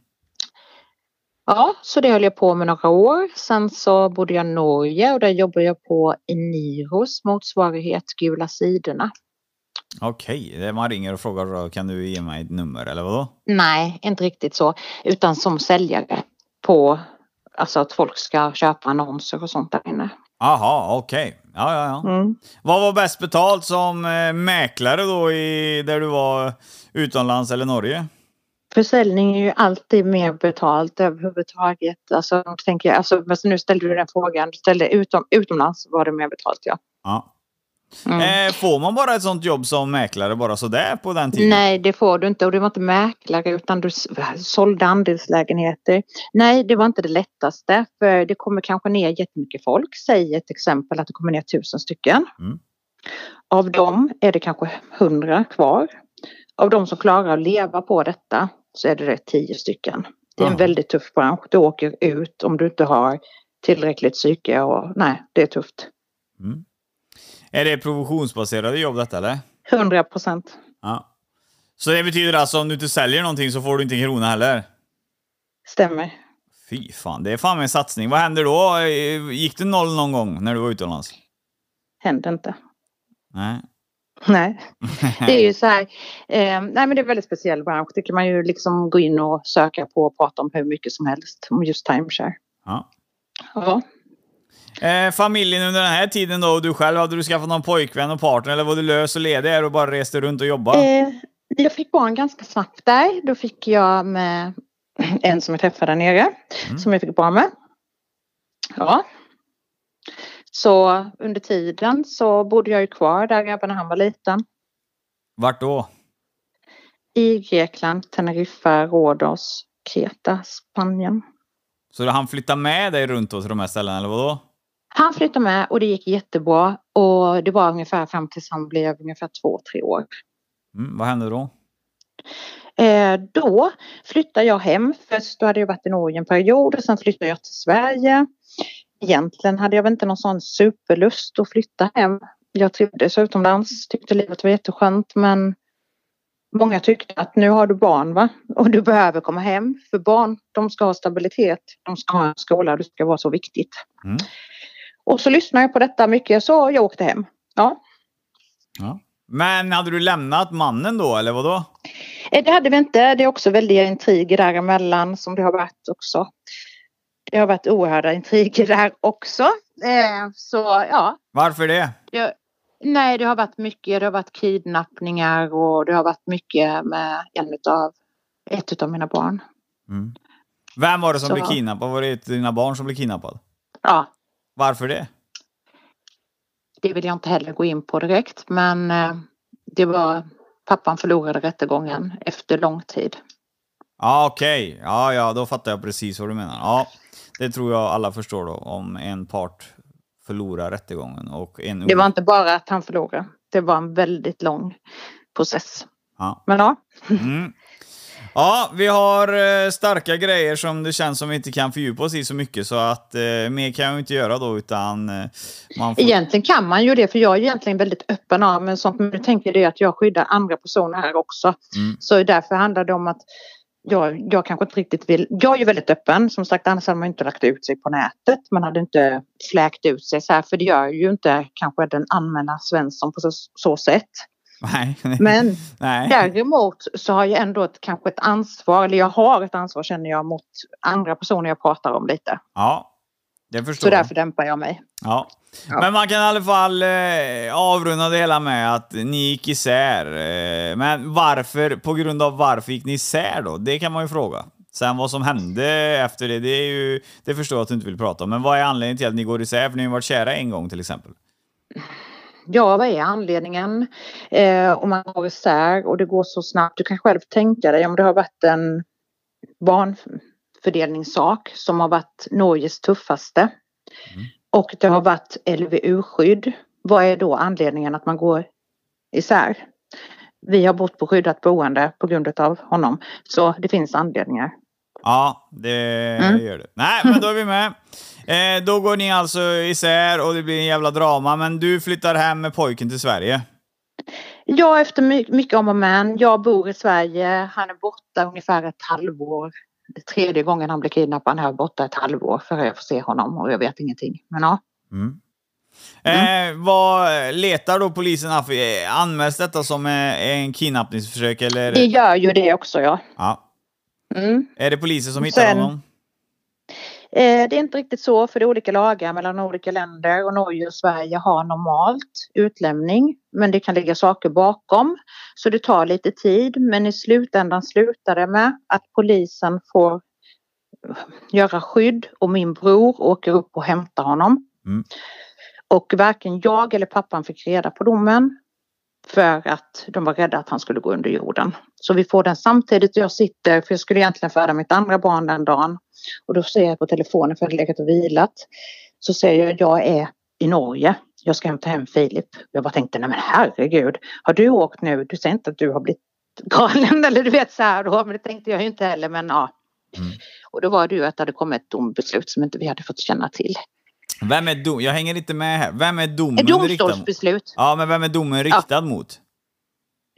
Ja, så det höll jag på med några år. Sen så bodde jag i Norge och där jobbade jag på Eniros motsvarighet Gula sidorna. Okej, det- man ringer och frågar kan du ge mig ett nummer eller vadå? Nej, inte riktigt så, utan som säljare på, alltså att folk ska köpa annonser och sånt där inne. Aha, okej. Ja, ja, ja. Mm. Vad var bäst betalt som eh, mäklare då i, där du var utomlands eller Norge? Försäljning är ju alltid mer betalt överhuvudtaget. Alltså, tänker jag, alltså, nu ställde du den frågan, ställde utom, utomlands var det mer betalt ja. Ja. Mm. Eh, får man bara ett sånt jobb som mäklare bara sådär på den tiden? Nej, det får du inte och det var inte mäklare utan du sålde andelslägenheter. Nej, det var inte det lättaste för det kommer kanske ner jättemycket folk. Säg ett exempel att det kommer ner tusen stycken. Mm. Av dem är det kanske hundra kvar. Av de som klarar att leva på detta så är det, det tio stycken. Det är en väldigt tuff bransch. Du åker ut om du inte har tillräckligt psyke och nej, det är tufft. Är det provisionsbaserade jobb detta eller? 100 procent. Ja. Så det betyder alltså om du inte säljer någonting så får du inte en krona heller? Stämmer. Fy fan, det är fan en satsning. Vad händer då? Gick det noll någon gång när du var utomlands? Händer inte. Nej. Nej, det är ju så här. Eh, nej men det är en väldigt speciell bransch. Det kan man ju liksom gå in och söka på och prata om hur mycket som helst om just timeshare. Ja. Ja. Eh, familjen under den här tiden då och du själv, hade du skaffat någon pojkvän och partner eller var du lös och ledig och bara reste runt och jobbade? Eh, jag fick barn ganska snabbt där. Då fick jag med en som jag träffade där nere. Som jag fick barn med. Ja. Så under tiden så bodde jag ju kvar där även när han var liten. Vart då? I Grekland, Teneriffa, Rhodos, Kreta, Spanien. Så han flyttade med dig runt då till de här ställena eller vadå? Han flyttade med och det gick jättebra. Och det var ungefär fram tills han blev ungefär två, tre år. Mm, vad hände då? Eh, då flyttade jag hem. Först då hade jag varit i Norge en period och sen flyttade jag till Sverige. Egentligen hade jag väl inte någon sån superlust att flytta hem. Jag trivdes utomlands, tyckte livet var jätteskönt men många tyckte att nu har du barn va och du behöver komma hem. För barn, de ska ha stabilitet, de ska ha en skola, det ska vara så viktigt. Mm. Och så lyssnade jag på detta mycket så jag åkte hem. Ja. Ja. Men hade du lämnat mannen då eller vadå? Eh, Det hade vi inte. Det är också väldiga intriger däremellan som det har varit också. Det har varit oerhörda intriger där också. Eh, så ja, Varför det? det, nej det har varit mycket. Det har varit kidnappningar och det har varit mycket med en utav, ett utav mina barn. Mm. Vem var det som Så- blev kidnappad? Var det dina barn som blev kidnappad? Ja, Varför det? det vill jag inte heller gå in på direkt men eh, det var pappan förlorade rättegången efter lång tid. Ja, okej. Ja, ja, då fattar jag precis vad du menar. Ja, det tror jag alla förstår då, om en part förlorar rättegången och en... Det var inte bara att han förlorade. Det var en väldigt lång process. Ja. Men ja, Mm. Ja, vi har eh, starka grejer som det känns som vi inte kan fördjupa oss i så mycket, så att eh, mer kan jag inte göra då, utan eh, man får... Egentligen kan man ju det för jag är egentligen väldigt öppen av men sånt men nu tänker det att jag skyddar andra personer här också. Mm. Så därför handlar det om att jag, jag kanske inte riktigt vill, jag är ju väldigt öppen som sagt annars hade man inte lagt ut sig på nätet. Man hade inte fläkt ut sig så här för det gör ju inte kanske den allmänna Svensson på så, så sätt. Nej. Men Nej. däremot så har jag ändå ett, kanske ett ansvar, eller jag har ett ansvar känner jag mot andra personer jag pratar om lite. Ja, det förstår Så jag. därför dämpar jag mig. Ja. Ja. Men man kan i alla fall eh, avrunda det hela med att ni gick isär. Eh, men varför, på grund av varför gick ni isär då? Det kan man ju fråga. Sen vad som hände efter det, det, är ju, det förstår jag att du inte vill prata om. Men vad är anledningen till att ni går isär? För ni har ju varit kära en gång till exempel. Ja, vad är anledningen? Eh, om man går isär och det går så snabbt. Du kan själv tänka dig om det har varit en barnfördelningssak som har varit Norges tuffaste. Och det har varit LVU-skydd. Vad är då anledningen att man går isär? Vi har bott på skyddat boende på grund av honom. Så det finns anledningar. Ja, det Mm. gör det. Nej, men då är vi med. Eh, då går ni alltså isär och det blir en jävla drama. Men du flyttar hem med pojken till Sverige. Ja, efter my- mycket om och men. Jag bor i Sverige. Han är borta ungefär ett halvår. Tredje gången han blir kidnappad. Han är borta ett halvår för jag får se honom och jag vet ingenting. Men ja. Mm. Eh, vad letar då polisen Anmäls detta som eh, en kidnappningsförsök eller? Det gör ju det också ja. Ja. Mm. Är det polisen som hittar Sen- honom? Eh, det är inte riktigt så för det är olika lagar mellan olika länder och Norge och Sverige har normalt utlämning. Men det kan ligga saker bakom. Så det tar lite tid men i slutändan slutar det med att polisen får göra skydd och min bror åker upp och hämtar honom. Mm. Och varken jag eller pappan fick reda på domen för att de var rädda att han skulle gå under jorden. Så vi får den samtidigt jag sitter, för jag skulle egentligen föda mitt andra barn den dagen. Och då ser jag på telefonen för jag hade legat och vilat. Så säger jag att jag är i Norge. jag ska hämta hem Filip. Jag bara tänkte, nej men herregud, har du åkt nu? Du säger inte att du har blivit galen eller du vet så här då, men det tänkte jag ju inte heller men ja. Mm. Och då var det ju att det hade kommit ett dombeslut som inte vi hade fått känna till. Vem är dom? Jag hänger inte med här. Vem är domen Ett riktad mot? domstolsbeslut Ja, men vem är domen riktad mot?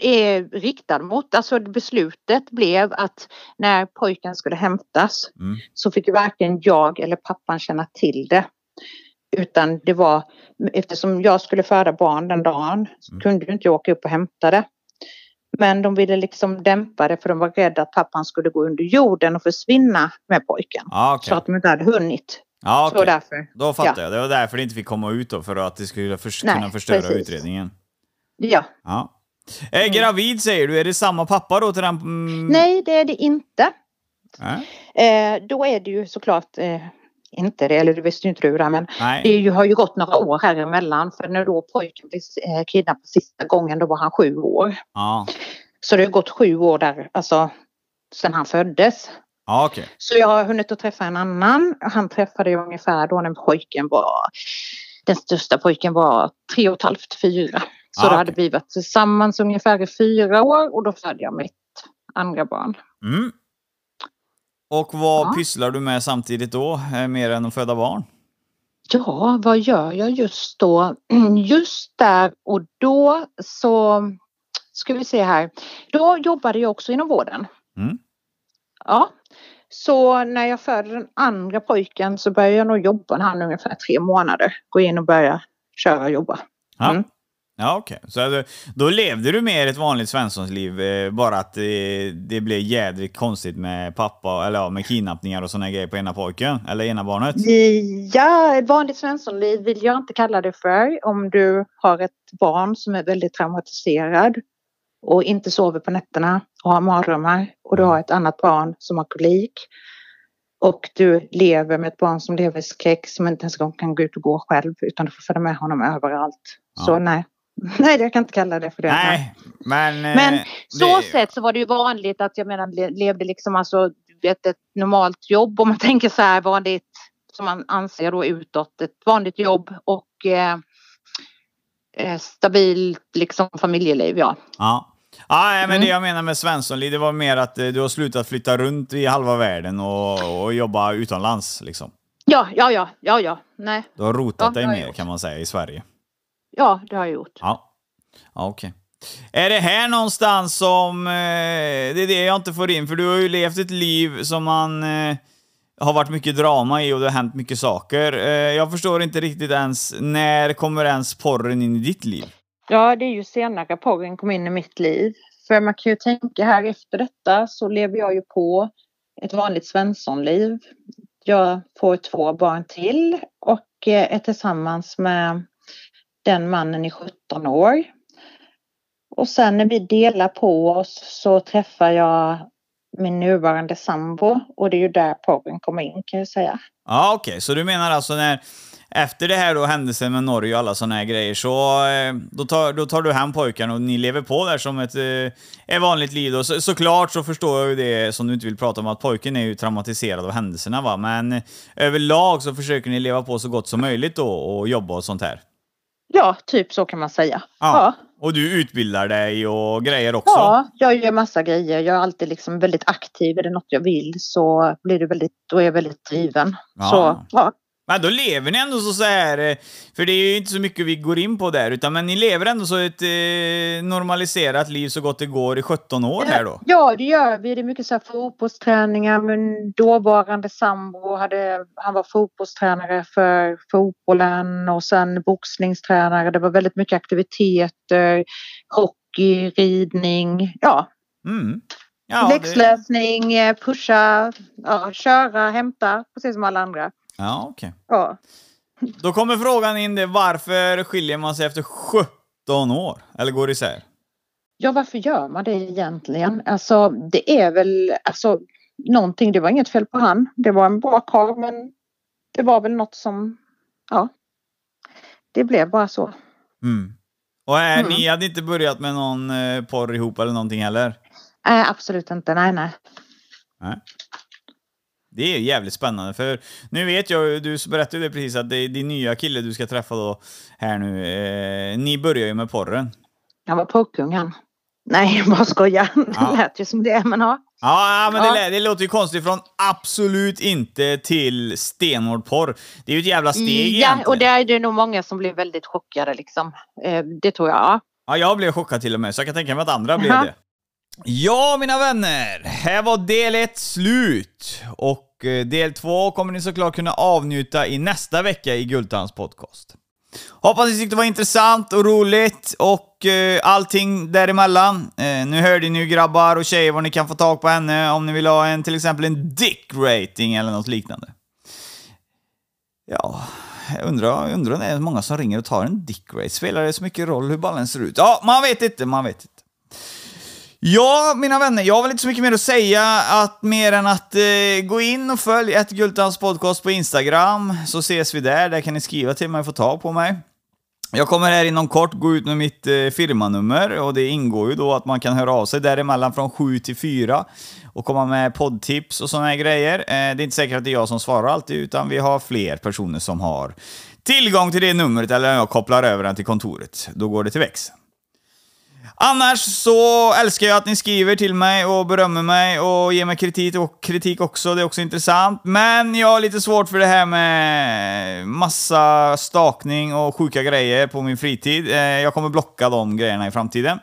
är riktad mot, alltså beslutet blev att när pojken skulle hämtas Mm. så fick varken jag eller pappan känna till det. Utan det var, eftersom jag skulle föda barn den dagen så Mm. kunde inte jag åka upp och hämta det. Men de ville liksom dämpa det för de var rädda att pappan skulle gå under jorden och försvinna med pojken. Ja, okej. Så att de inte hade hunnit. Ja, Så det var okej. därför. Då fattar jag. Det var därför det inte fick komma ut då, för att det skulle förs- Nej, kunna förstöra precis. utredningen. Ja. Ja. Eh, gravid säger du, är det samma pappa då till den? Mm. Nej, det är det inte. Nej. Eh, då är det ju såklart eh, inte det, eller det visste ju inte du där, men Nej. det är ju, har ju gått några år här emellan. För när då pojken blev eh, kidnappad sista gången, då var han sju år. Ja, Så det har gått sju år där, alltså sedan han föddes. Ja okej. Så jag har hunnit att träffa en annan. Han träffade jag ungefär då när pojken var, den största pojken var tre och ett halvt, fyra. Så Ah, då hade vi varit tillsammans ungefär i fyra år och då födde jag mitt andra barn. Mm. Och vad Ja. pysslar du med samtidigt då, eh, mer än att föda barn? Ja, vad gör jag just då? Just där och då så ska vi se här. Då jobbade jag också inom vården. Mm. Ja, så när jag födde den andra pojken så började jag nog jobba när han ungefär tre månader. Gå in och börja köra och jobba. Ja, Mm. ja okej. Så då, levde du mer ett vanligt svenssonsliv, eh, bara att det, det blev jädrigt konstigt med pappa, eller ja, med kidnappningar och såna grejer på ena pojken, eller ena barnet? Ja, ett vanligt svenssonliv vill jag inte kalla det för. Om du har ett barn som är väldigt traumatiserad och inte sover på nätterna och har mardrömmar och du har ett annat barn som har kolik och du lever med ett barn som lever i skräck som inte ens kan gå ut och gå själv utan du får följa med honom överallt. Ja. Så nej. Nej, jag kan inte kalla det för det. Nej, men... eh, Men så det- sett så var det ju vanligt att jag menar le- levde liksom alltså vet, ett normalt jobb om man tänker så här vanligt som man anser då utåt ett vanligt jobb och eh, eh, stabilt liksom familjeliv ja. Ja. Ja, nej, men Mm. det jag menar med Svenssonliv, det var mer att eh, du har slutat flytta runt i halva världen och, och jobba utomlands liksom. Ja, ja, ja, ja, ja, nej, Du har rotat Ja, dig har mer gjort. kan man säga i Sverige. ja det har jag gjort. Ja, ja okej. Är det här någonstans som... Eh, det är det jag inte får in, för du har ju levt ett liv som man... Eh, har varit mycket drama i och det har hänt mycket saker. Eh, jag förstår inte riktigt ens, när kommer ens porren in i ditt liv? Ja, det är ju senare porren kom in i mitt liv. För man kan ju tänka här efter detta så lever jag ju på ett vanligt svenssonliv. Jag får två barn till och eh, är tillsammans med den mannen i 17 år. Och sen när vi delar på oss så träffar jag min nuvarande sambo och det är ju där porren kommer in kan jag säga. Ja, okej. Så du menar alltså när... Efter det här då, händelsen med Norge och alla såna här grejer, så eh, då tar, då tar du hem pojkarna och ni lever på där som ett, eh, ett vanligt liv. Och så, såklart så förstår jag ju det som du inte vill prata om, att pojken är ju traumatiserad av händelserna va. Men eh, överlag så försöker ni leva på så gott som möjligt då och jobba och sånt här. Ja, typ så kan man säga. Ja. Och du utbildar dig och grejer också. Ja, jag gör massa grejer. Jag är alltid liksom väldigt aktiv. Är det något jag vill så blir det väldigt, då är jag väldigt driven. Ja. Så ja, Men då lever ni ändå så, så här, eh, för det är ju inte så mycket vi går in på där, utan men ni lever ändå så ett eh, normaliserat liv så gott det går i 17 år här då? ja, det gör vi. Det är mycket så här fotbollsträningar. Min dåvarande sambo hade, han var fotbollstränare för fotbollen och sen boxningstränare. Det var väldigt mycket aktiviteter, hockey, ridning, ja, Mm. Ja, läxläsning, eh, pusha, ja, köra, hämta, precis som alla andra. Ja okej. Ja. Då kommer frågan in det, varför skiljer man sig efter 17 år? Eller går isär? Ja, varför gör man det egentligen? Alltså, det är väl alltså någonting. Det var inget fel på han. Det var en bra karl, men det var väl något som, ja, det blev bara så. Mm. Och är, Mm. ni hade inte börjat med någon eh, porr ihop eller någonting heller? Nej, absolut inte. Nej, nej. Det är jävligt spännande, för nu vet jag du berättade ju precis, att det din nya kille du ska träffa då här nu. Eh, ni börjar ju med porren. Han var pojkung han. Nej, bara skojar. Det Ja. lät ju som det, men ja. Ja, men Ja. Det, lä- det låter ju konstigt från absolut inte till stenhård porr. Det är ju ett jävla steg Ja, egentligen. och det är det nog många som blir väldigt chockade liksom. Eh, Det tror jag. ja. Ja, jag blev chockad till och med, så jag kan tänka mig att andra blev det. Ja, mina vänner. Här var del ett slut. Och och eh, del två kommer ni såklart kunna avnjuta i nästa vecka i Gultans podcast. Hoppas ni tyckte det var intressant och roligt och eh, allting däremellan. Eh, nu hörde ni ju grabbar och tjejer var ni kan få tag på henne om ni vill ha en till exempel en dick rating eller något liknande. Ja, jag undrar, jag undrar om det är många som ringer och tar en dick rate. Spelar det så mycket roll hur ballen ser ut? Ja, man vet inte, man vet inte. Ja, mina vänner, jag har väl inte så mycket mer att säga att mer än att eh, gå in och följ ett Gultans podcast på Instagram, så ses vi där. Där kan ni skriva till mig och få tag på mig. Jag kommer här inom kort gå ut med mitt eh, firmanummer och det ingår ju då att man kan höra av sig däremellan från 7 till 4 och komma med poddtips och sådana här grejer. Eh, det är inte säkert att det är jag som svarar alltid, utan vi har fler personer som har tillgång till det numret eller jag kopplar över den till kontoret. Då går det till växeln. Annars så älskar jag att ni skriver till mig och berömmer mig och ger mig kritik, och kritik också, det är också intressant. Men jag har lite svårt för det här med massa stakning och sjuka grejer på min fritid. Eh, jag kommer blocka de grejerna i framtiden.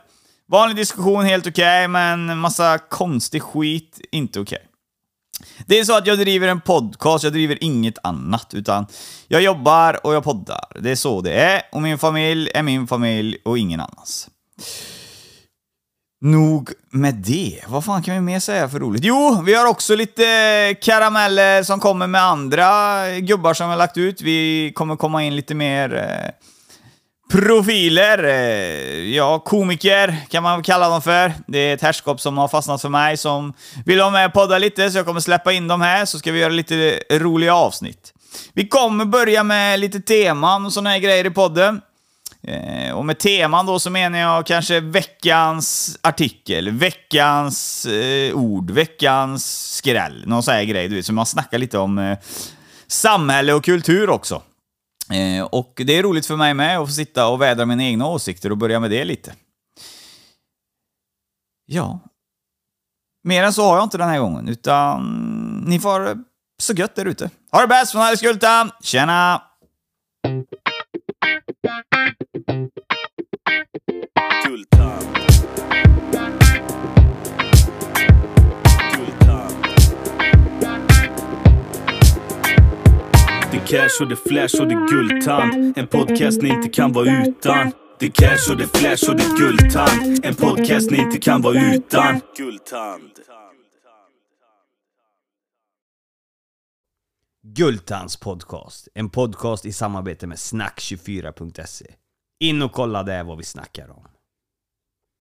Vanlig diskussion, helt okej, men massa konstig skit, inte okej. Det är så att jag driver en podcast, jag driver inget annat, utan jag jobbar och jag poddar. Det är så det är, och min familj är min familj och ingen annans. Nog med det. Vad fan kan vi mer säga för roligt? Jo, vi har också lite karameller som kommer med andra gubbar som vi har lagt ut. Vi kommer komma in lite mer eh, profiler. Eh, ja, komiker kan man väl kalla dem för. Det är ett herrskap som har fastnat för mig som vill ha med och podda lite, så jag kommer släppa in dem här så ska vi göra lite roliga avsnitt. Vi kommer börja med lite teman och såna här grejer i podden. Eh, och med teman då så menar jag kanske veckans artikel, veckans eh, ord, veckans skräll, någon sån här grej, du vet, så man snackar lite om eh, samhälle och kultur också. Eh, och det är roligt för mig med att få sitta och vädra mina egna åsikter och börja med det lite. Ja. Mer än så har jag inte den här gången, utan ni får ha det så gött där ute. Ha det bäst från Alice Gultan! Tjena! Det är cash och det är flash och det är En podcast ni inte kan vara utan. Det är cash och det är flash och det är En podcast ni inte kan vara utan. GULDTAND GULDTANDS podcast. En podcast i samarbete med snack24.se. In och kolla det vad vi snackar om.